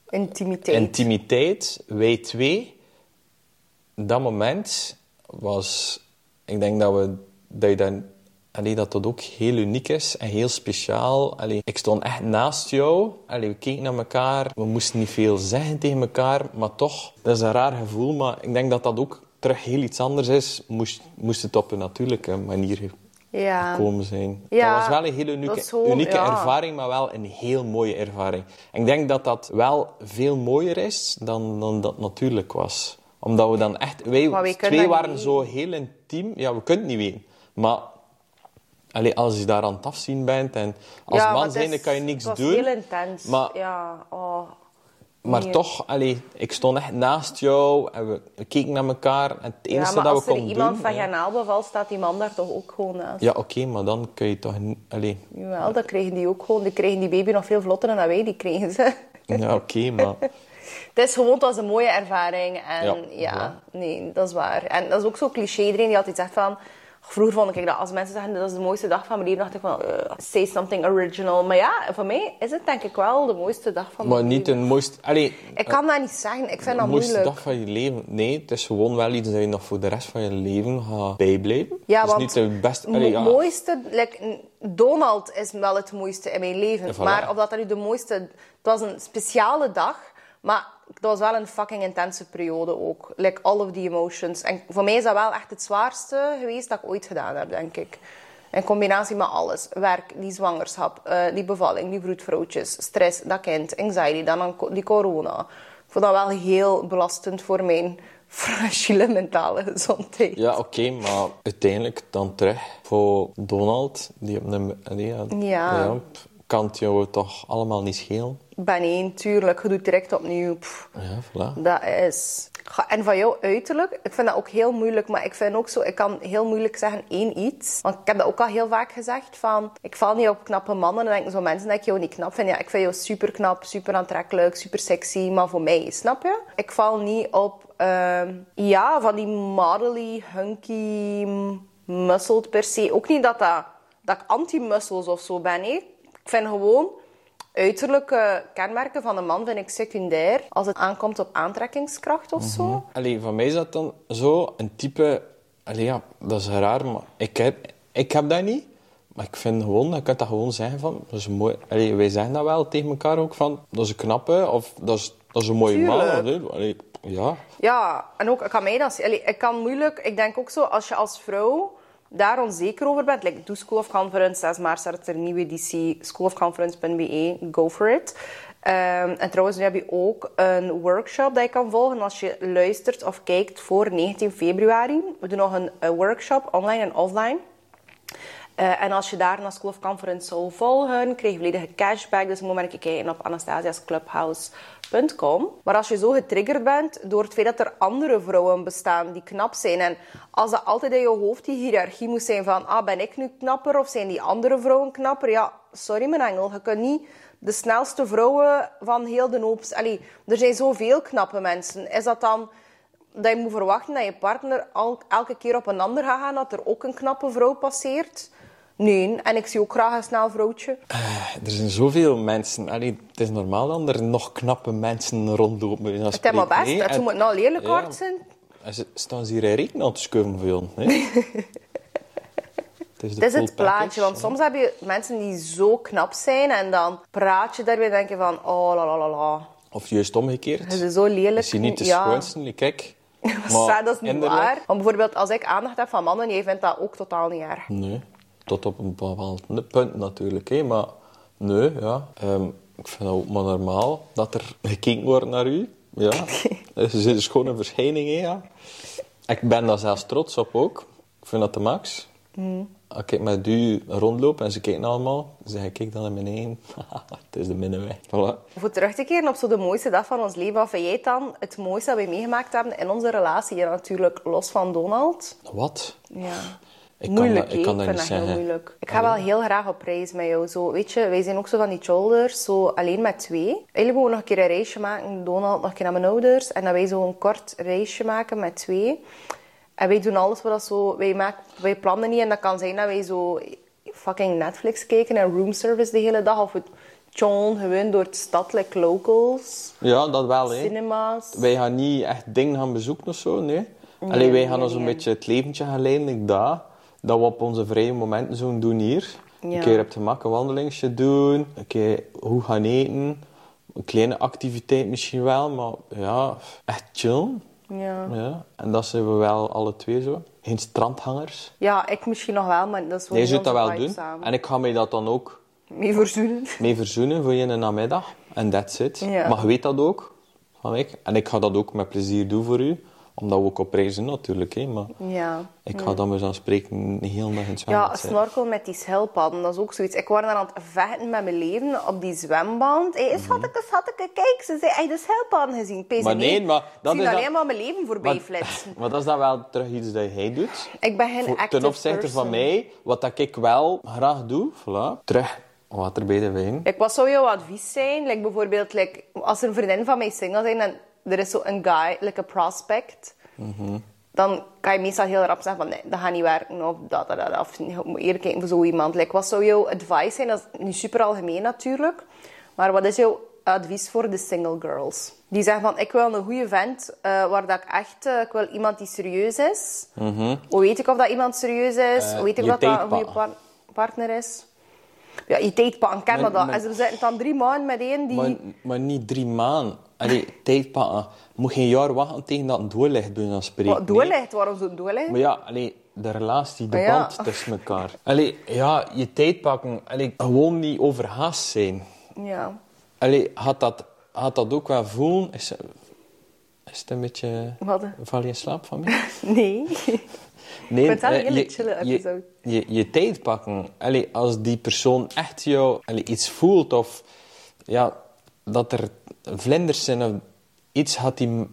Intimiteit. intimiteit, wij twee, dat moment was, ik denk dat we, dat je dan, allee, dat dat ook heel uniek is en heel speciaal. Allee, ik stond echt naast jou, allee, we keken naar elkaar, we moesten niet veel zeggen tegen elkaar, maar toch, dat is een raar gevoel, maar ik denk dat dat ook terug heel iets anders is, moest, moest het op een natuurlijke manier Ja. gekomen zijn. Ja, dat was wel een hele unieke, gewoon- unieke ja. ervaring, maar wel een heel mooie ervaring. En ik denk dat dat wel veel mooier is dan, dan dat natuurlijk was. Omdat we dan echt... Wij twee waren zo heel intiem. Ja, we kunnen het niet weten. Maar allee, als je daar aan het afzien bent en als Ja, man zijn, dan kan je niks het was doen. heel intens. Maar- Ja, oh. Maar Nee. toch, allee, ik stond echt naast jou en we, we keken naar elkaar. En het Ja, enige dat als we er konden iemand doen... van ja. Janaal bevalt, staat die man daar toch ook gewoon naast. Ja, oké, maar dan kun je toch... Allee, Jawel, dat krijgen die ook gewoon. Die krijgen die baby nog veel vlotter dan wij die kregen. Ze. ja, oké, maar... Het is gewoon, het was een mooie ervaring. En Ja, ja, nee, dat is waar. En dat is ook zo cliché. Iedereen die altijd zegt van... Vroeger vond ik dat als mensen zeggen dat is de mooiste dag van mijn leven, dacht ik van, eh, say something original. Maar ja, voor mij is het denk ik wel de mooiste dag van Maar mijn niet leven. een mooiste... Allee, Ik kan dat niet zeggen. Ik vind de dat mooiste moeilijk. dag van je leven. Nee, het is gewoon wel iets dat je nog voor de rest van je leven gaat bijblijven. Ja, het is want niet de beste... Het Allee, ja. mooiste, like, Donald is wel het mooiste in mijn leven. Voilà. Maar of dat nu de mooiste... Het was een speciale dag, maar dat was wel een fucking intense periode ook. Like all of the emotions. En voor mij is dat wel echt het zwaarste geweest dat ik ooit gedaan heb, denk ik. In combinatie met alles. Werk, die zwangerschap, eh, die bevalling, die vroedvrouwtjes, stress, dat kind, anxiety, dan die corona. Ik vond dat wel heel belastend voor mijn fragile mentale gezondheid. Ja, oké, maar uiteindelijk dan terug voor Donald, die op een... Die, ja, Ja. Kan het jou toch allemaal niet schelen? Ben één, tuurlijk. Je doet direct opnieuw. Pff, Ja, voilà. dat is... En van jou uiterlijk, ik vind dat ook heel moeilijk. Maar ik vind ook zo, ik kan heel moeilijk zeggen één iets. Want ik heb dat ook al heel vaak gezegd. Van, ik val niet op knappe mannen. Dan denken zo mensen dat ik jou niet knap vind. Ja, ik vind jou super knap, super aantrekkelijk, super sexy. Maar voor mij, snap je? Ik val niet op, ehm, ja, van die modelly, hunky, muscled per se. Ook niet dat, dat, dat ik anti-muscles of zo ben. hè. Ik vind gewoon uiterlijke kenmerken van een man vind ik secundair als het aankomt op aantrekkingskracht of zo. Allee, van mij is dat dan zo een type... Allee, ja, dat is raar, maar ik heb, ik heb dat niet. Maar ik vind gewoon, je kunt dat gewoon zeggen van... Dat is mooi, allee, wij zeggen dat wel tegen elkaar ook van... Dat is een knappe, of dat is, dat is een mooie man. Tuurlijk. Allee, ja, Ja, en ook, ik kan mij dat allee, Ik kan moeilijk, ik denk ook zo, als je als vrouw daar onzeker over bent, like, doe School of Conference, 6 maart start er een nieuwe editie, schoolofconference.be, go for it. Ehm, en trouwens, nu heb je ook een workshop dat je kan volgen als je luistert of kijkt voor 19 februari. We doen nog een, eh, workshop, online en offline. Eh, en als je daar naar School of Conference zou volgen, krijg je volledige cashback. Dus moet maar kijken op anastasiasclubhouse.com. Maar als je zo getriggerd bent door het feit dat er andere vrouwen bestaan die knap zijn. En als dat altijd in je hoofd die hiërarchie moet zijn van... Ah, ben ik nu knapper of zijn die andere vrouwen knapper? Ja, sorry mijn engel. Je kunt niet de snelste vrouwen van heel de hoop... Allee, er zijn zoveel knappe mensen. Is dat dan dat je moet verwachten dat je partner elke keer op een ander gaat gaan, dat er ook een knappe vrouw passeert. Nee, en ik zie ook graag een snel vrouwtje. er zijn zoveel mensen. Allee, het is normaal dat er nog knappe mensen rondlopen. Het is maar best, hè. dat En- moet nou lelijk ja. hard zijn. En ze staan ze hier in reken aan te schuiven voor hè? het is, de Het is het plaatje, package, want soms heb je mensen die zo knap zijn en dan praat je daarbij en denk je van, oh la la la la. Of juist omgekeerd. Het is zo lelijk. Is je niet de Ja. schoonste? Kijk. dat is niet waar. Want bijvoorbeeld als ik aandacht heb van mannen, jij vindt dat ook totaal niet erg. Nee, tot op een bepaald punt natuurlijk. Hè. Maar nee, ja. Ehm, ik vind het ook maar normaal dat er gekeken wordt naar u. Ja. Het is een schone verschijning, hè, ja. Ik ben daar zelfs trots op ook. Ik vind dat de max. Mm. Als ik met u rondloop en ze kijken allemaal, dan zeg ik kijk dan naar beneden. het is de minnenweg. Voilà. Voor terug te keren op zo de mooiste dag van ons leven, wat vind jij dan het mooiste dat we meegemaakt hebben in onze relatie? Ja, natuurlijk los van Donald. Wat? Ja. Ik moeilijk, ik kan dat vind niet dat heel zeggen. moeilijk. Ik ga wel heel graag op reis met jou. Zo, weet je, wij zijn ook zo van die shoulders, zo alleen met twee. Eigenlijk willen we nog een keer een reisje maken, Donald nog een keer naar mijn ouders. En dat wij zo een kort reisje maken met twee. En wij doen alles wat dat zo... Wij, maken, wij plannen niet en dat kan zijn dat wij zo fucking Netflix kijken en roomservice de hele dag. Of we chillen gewoon door het stad, like locals, Ja, dat wel, hè. cinema's. Wij gaan niet echt dingen gaan bezoeken of zo, nee. Alleen wij gaan nee, ons een beetje het leventje gaan leiden, like dat. Dat we op onze vrije momenten zo doen hier. Ja. Een keer op de mak een wandelingetje doen. Een keer hoe gaan eten. Een kleine activiteit misschien wel, maar ja, echt chillen. Ja. Ja. En dat zijn we wel alle twee zo. Geen strandhangers. ja, ik misschien nog wel, maar dat is wel Jij zult dat wel doen. samen. En ik ga mij dat dan ook Mee verzoenen. mee verzoenen voor je in de namiddag. En that's it. Ja. Maar je weet dat ook van ik. En ik ga dat ook met plezier doen voor u. Omdat we ook op reis zijn natuurlijk. Hè. Maar Ja. ik ga dan eens aan spreken de hele dag in het zwembad Ja, zitten. snorkel met die schildpadden, dat is ook zoiets. Ik was daar aan het vechten met mijn leven op die zwemband. Hé, schatke, schatke, kijk, ze zei echt de schildpadden gezien. Pees, Mhm. Maar nee, maar dat ik zie is dan- alleen maar mijn leven voorbij Maar- flitsen. Maar dat is dan wel terug iets dat jij doet. Ik ben geen active ten opzichte van mij, wat dat ik wel graag doe, voilà, terug water bij de wijn. Like, wat zou jouw advies zijn? Like, bijvoorbeeld, like, als er een vriendin van mij single zijn en er is zo een guy, like a prospect, Mhm. dan kan je meestal heel rap zeggen van nee, dat gaat niet werken of dat, dat, dat. Of je moet eerder kijken voor zo iemand. Like, wat zou jouw advice zijn? Dat is nu super algemeen natuurlijk. Maar wat is jouw advies voor de single girls? Die zeggen van, ik wil een goede vent eh, waar dat ik echt... eh, ik wil iemand die serieus is. Hoe weet ik of dat iemand serieus is? Eh, Hoe weet ik of dat een goede par- partner is? Ja, je tijdpakken, ken Maar- dat. En er zitten dan drie maanden met één die... Maar, maar niet drie maanden. Allee, tijd pakken. Je moet geen jaar wachten tegen dat het doorligt, bij spreken. Wat doorligt? Waarom zo doorligt? Maar ja, allee, de relatie, de Ah, ja. band tussen elkaar. Allee, ja, je tijd pakken. Allee, gewoon niet overhaast zijn. Ja. Allee, had dat, had dat ook wel voelen? Is, Is het een beetje... Wat? Val je in slaap van mij? Nee. Nee, vind een eh, hele je- chille episode. Je, je, tijd pakken. Allee, als die persoon echt jou allee, iets voelt of ja, dat er vlinders zijn of iets, gaat die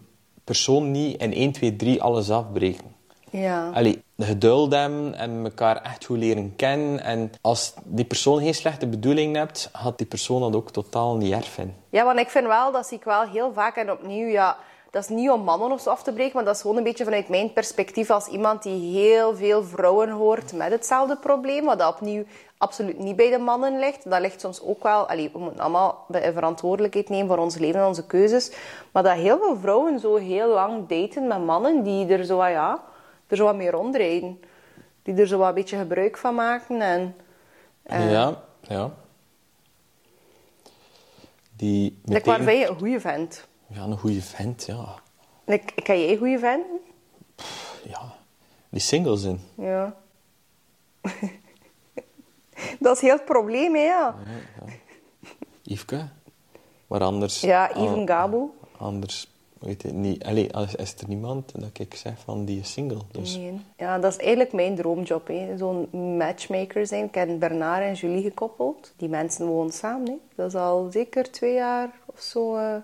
persoon niet in 1, 2, 3 alles afbreken. Ja. Allee, geduld hebben en elkaar echt goed leren kennen. En als die persoon geen slechte bedoeling hebt, gaat die persoon dat ook totaal niet erg vinden. Ja, want ik vind wel, dat zie ik wel heel vaak en opnieuw, ja, dat is niet om mannen of zo af te breken, maar dat is gewoon een beetje vanuit mijn perspectief als iemand die heel veel vrouwen hoort met hetzelfde probleem, wat dat opnieuw absoluut niet bij de mannen ligt. Dat ligt soms ook wel, allee, we moeten allemaal de verantwoordelijkheid nemen voor ons leven en onze keuzes, maar dat heel veel vrouwen zo heel lang daten met mannen die er zo, ja, er zo wat mee rondrijden. Die er zo wat een beetje gebruik van maken en... Ja, ja. Die Like, meteen- ben je een goede vent? Ja, een goede vent, ja. Like, ken jij goede vent? ja. Die single zijn. Ja. dat is heel het probleem, hè, ja. Yveske. Maar anders... Ja, ah, even Gabo. Anders, weet je, niet... Allee, als- is er niemand dat ik zeg van die is single. Dus Nee. Ja, dat is eigenlijk mijn droomjob, hè. Zo'n matchmaker zijn. Ik heb Bernard en Julie gekoppeld. Die mensen wonen samen, hè. Dat is al zeker twee jaar of zo eh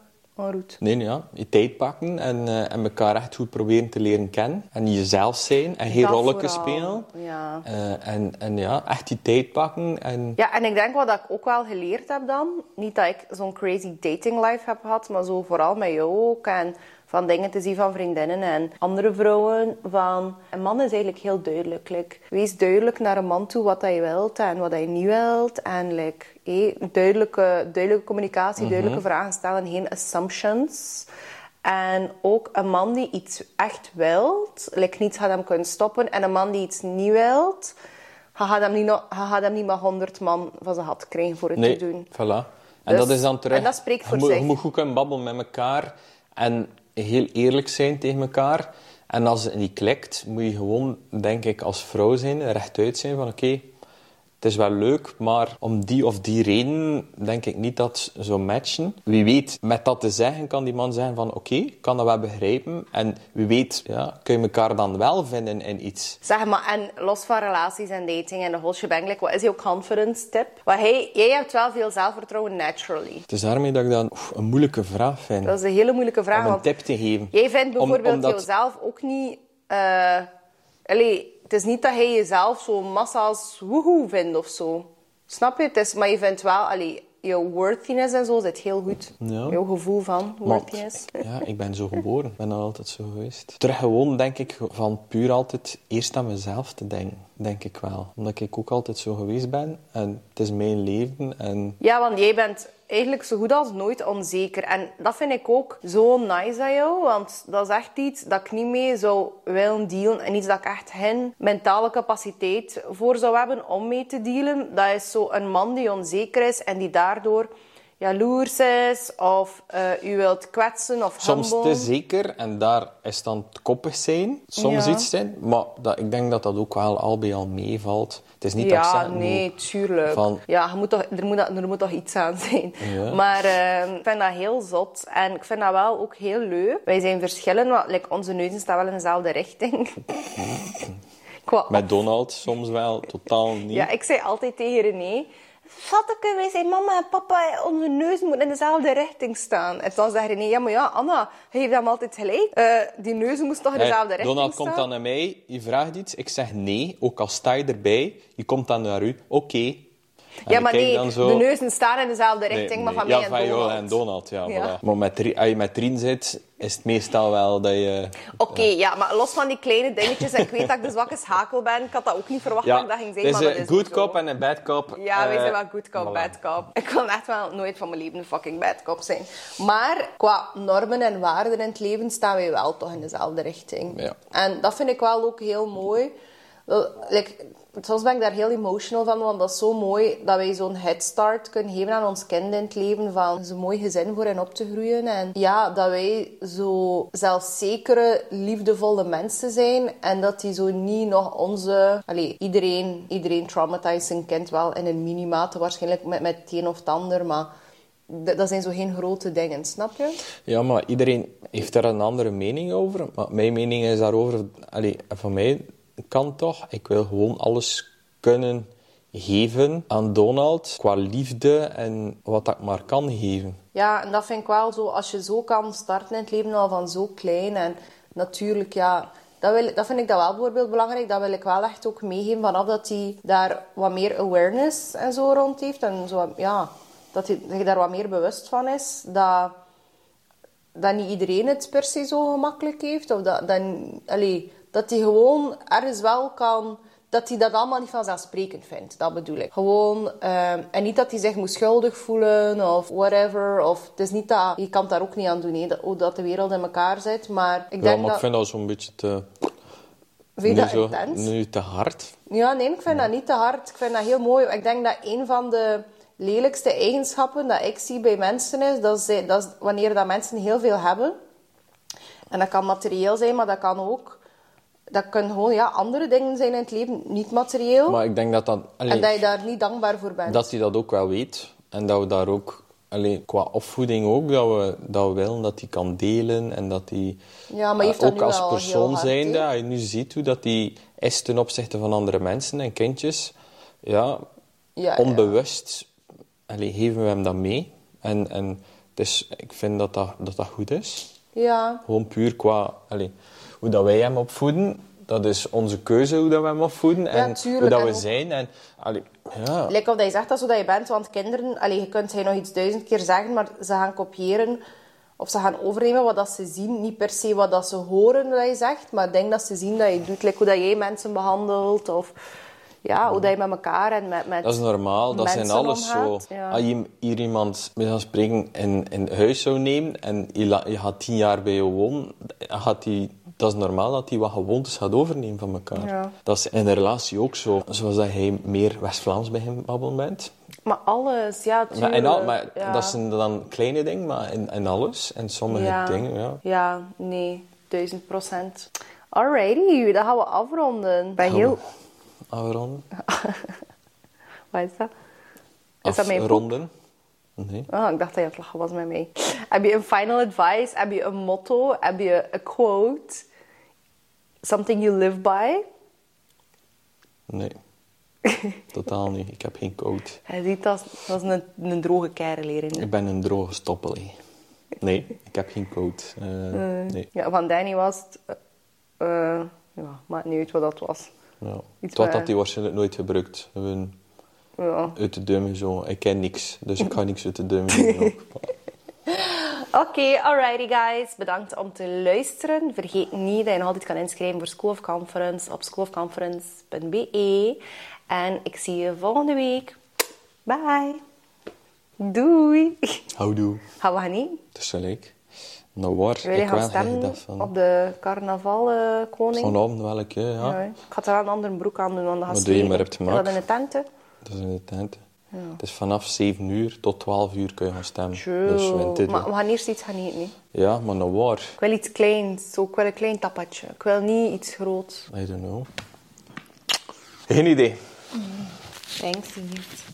Nee, ja. Je tijd pakken en, eh, en elkaar echt goed proberen te leren kennen. En jezelf zijn en geen Dat rolletjes vooral. spelen. Ja. Eh, en, en ja, echt die tijd pakken. En Ja, en ik denk wat ik ook wel geleerd heb dan, niet dat ik zo'n crazy dating life heb gehad, maar zo vooral met jou ook en van dingen te zien van vriendinnen en andere vrouwen. Van, een man is eigenlijk heel duidelijk. Like, wees duidelijk naar een man toe wat hij wilt en wat hij niet wilt. En like, hé, duidelijke, duidelijke communicatie, duidelijke vragen stellen, geen assumptions. En ook een man die iets echt wilt, like, niets gaat hem kunnen stoppen. En een man die iets niet wilt, hij gaat hem niet, hij gaat hem niet maar honderd man van zijn had krijgen voor het nee, te doen. voilà. En Dus- dat is dan terug... en dat spreekt voor je, moet, zich. je moet goed kunnen babbelen met elkaar en heel eerlijk zijn tegen elkaar. En als het niet klikt, moet je gewoon, denk ik, als vrouw zijn, rechtuit zijn van oké, het is wel leuk, maar om die of die reden denk ik niet dat het zou matchen. Wie weet, met dat te zeggen, kan die man zeggen van oké, ik kan dat wel begrijpen. En wie weet, ja, kun je elkaar dan wel vinden in iets. Zeg maar, en los van relaties en dating en de whole shebang, wat is jouw confidence tip? Want hij, jij hebt wel veel zelfvertrouwen naturally. Het is daarmee dat ik dat oef, een moeilijke vraag vind. Dat is een hele moeilijke vraag. om een tip te geven. Jij vindt Om- bijvoorbeeld omdat- jezelf ook niet... allee, het is niet dat hij jezelf zo massa's woehoe vindt of zo. Snap je? Het is, maar je vindt wel... Allee, jouw worthiness en zo zit heel goed. Ja. Jouw gevoel van Maar, worthiness. ja, ik ben zo geboren. Ik ben al altijd zo geweest. Terug gewoon, denk ik, van puur altijd eerst aan mezelf te denken. Denk ik wel. Omdat ik ook altijd zo geweest ben. En het is mijn leven. En Ja, want jij bent eigenlijk zo goed als nooit onzeker. En dat vind ik ook zo nice aan jou. Want dat is echt iets dat ik niet mee zou willen dealen. En iets dat ik echt geen mentale capaciteit voor zou hebben om mee te dealen. Dat is zo een man die onzeker is en die daardoor jaloers is. Of eh u wilt kwetsen of soms humble. te zeker. En daar is dan het koppig zijn. Soms Ja. iets zijn. Maar dat, ik denk dat dat ook wel al bij al meevalt. Het is niet Ja, nee, tuurlijk. Van- Ja, je moet toch, er, moet, er moet toch iets aan zijn. Ja. Maar eh, ik vind dat heel zot. En ik vind dat wel ook heel leuk. Wij zijn verschillen, want like, onze neuzen staan wel in dezelfde richting. Qua Met Donald soms wel, totaal niet. Ja, ik zei altijd tegen René... Schatke, wij zijn mama en papa, onze neus moeten in dezelfde richting staan. En dan zei René, ja, maar ja, Anna, heeft hem altijd gelijk. Eh, die neuzen moesten toch in Nee, dezelfde richting Donald staan? komt dan naar mij, je vraagt iets, ik zeg nee, ook al sta je erbij, je komt dan naar u, oké. Ja, maar nee, zo- de neuzen staan in dezelfde Nee, richting, maar nee. van mij ja, en Donald. en Donald, ja. Ja. Voilà. Maar met als je met Rien zit, is het meestal wel dat je... Oké, ja. maar los van die kleine dingetjes, en ik weet dat ik de zwakke schakel ben, ik had dat ook niet verwacht dat ik dat ging zijn, het maar dat een is good ook zo. cop en een bad cop. Ja, wij Eh, zijn wel good cop, voilà. bad cop. Ik wil echt wel nooit van mijn leven een fucking bad cop zijn. Maar qua normen en waarden in het leven staan wij wel toch in dezelfde richting. En dat vind ik wel ook heel mooi. Like, soms ben ik daar heel emotional van, want dat is zo mooi dat wij zo'n head start kunnen geven aan ons kind in het leven. Van zo'n mooi gezin voor hen op te groeien. En ja, dat wij zo zelfzekere, liefdevolle mensen zijn. En dat die zo niet nog onze... Allee, iedereen, iedereen traumatized zijn kind wel in een minimate. Waarschijnlijk met, met het een of het ander, maar... dat zijn zo geen grote dingen, snap je? Ja, maar iedereen heeft daar een andere mening over. Maar mijn mening is daarover... Allee, van mij kan toch. Ik wil gewoon alles kunnen geven aan Donald. Qua liefde en wat dat ik maar kan geven. Ja, en dat vind ik wel zo, als je zo kan starten in het leven al van zo klein. En natuurlijk, ja, dat, wil, dat vind ik dat wel bijvoorbeeld belangrijk. Dat wil ik wel echt ook meegeven vanaf dat hij daar wat meer awareness en zo rond heeft. En zo, ja, dat hij daar wat meer bewust van is. Dat, dat niet iedereen het per se zo gemakkelijk heeft. Of dat, dat, allee, dat hij gewoon ergens wel kan... Dat hij dat allemaal niet vanzelfsprekend vindt. Dat bedoel ik. Gewoon... ehm, en niet dat hij zich moet schuldig voelen of whatever. Of, het is niet dat... Je kan het daar ook niet aan doen, hè, dat, hoe dat de wereld in elkaar zit. Maar ik Ja, denk maar ik dat... vind dat zo'n beetje te... Vind je dat zo, intens? nu te hard. Ja, nee, ik vind dat niet te hard. Ik vind dat heel mooi. Ik denk dat een van de lelijkste eigenschappen dat ik zie bij mensen is, dat, ze, dat is wanneer dat mensen heel veel hebben. En dat kan materieel zijn, maar dat kan ook... Dat kunnen gewoon ja, andere dingen zijn in het leven, niet materieel. Maar ik denk dat dat... allee, en dat je daar niet dankbaar voor bent. dat hij dat ook wel weet. En dat we daar ook... Allee, qua opvoeding ook, dat we, dat we willen dat hij kan delen. En dat hij Ja, maar je heeft eh, dat ook als wel persoon hard, zijnde, als je nu ziet hoe dat hij is ten opzichte van andere mensen en kindjes. Ja, Ja, ja. onbewust allee, geven we hem dat mee. En, en dus ik vind dat dat, dat dat goed is. Ja, Gewoon puur qua allee, hoe dat wij hem opvoeden. Dat is onze keuze hoe dat we hem opvoeden. en tuurlijk, hoe dat en we ook- zijn. En, allee, ja. Lijkt of dat je zegt dat zo dat je bent, want kinderen, allee, je kunt hij nog iets duizend keer zeggen, maar ze gaan kopiëren of ze gaan overnemen wat dat ze zien. Niet per se wat dat ze horen dat je zegt, maar ik denk dat ze zien dat je doet, like hoe dat jij mensen behandelt of ja, hoe dat je met elkaar en met, met Dat is normaal, dat zijn alles zo. Ja. Als je hier iemand spreken in, in huis zou nemen en je, gaat tien jaar bij je wonen, gaat die, dat is normaal dat hij wat gewoontes gaat overnemen van elkaar. Ja. Dat is in een relatie ook zo. Zoals dat hij meer West-Vlaams bij hem babbelen bent. Maar alles, ja, Maar, en al, maar ja. dat zijn dan kleine dingen, maar in, in alles. En sommige ja. dingen, ja. Ja, nee, duizend procent. Alrighty, dan gaan we afronden. Bij heel... Afronden. Wat is dat? Is dat mijn. Nee. Oh, ik dacht dat je aan het lachen was met mij. Heb je een final advice? Heb je een motto? Heb je een quote? Something you live by? Nee. Totaal niet. Ik heb geen code. Hij ziet dat, dat is een, een droge kerel. Ik ben een droge stoppel. hé. Nee, ik heb geen code. Eh, nee. Ja, van Danny was het... eh, eh, ja, maakt niet uit wat dat was. Ja. Iets Tot dat hij waarschijnlijk nooit gebruikt. Gewoon Ja. uit de duim zo. Ik ken niks, dus ik ga niks uit de duim geven. Oké, alrighty guys. Bedankt om te luisteren. Vergeet niet dat je nog altijd kan inschrijven voor School of Conference op schoolofconference.be. En ik zie je volgende week. Bye. Doei. Houdoe. Gaan we gaan niet? Het is gelijk. Nou waar, Wil je ik gaan stemmen van... op de carnaval eh, koning? Vanavond wel ik, ja. Ja, ik ga er wel een andere broek aan doen, want dat gaat Wat doe je maar op Is dat in de tenten? Dat is in de tent. Het is vanaf 7 uur tot 12 uur kun je gaan stemmen. True. Dus winter. maar we gaan eerst iets gaan eten. Ja, maar nou waar? Ik wil iets kleins. Zo, ik wil een klein tapatje. Ik wil niet iets groots. I don't know. Geen idee. Thanks, lief.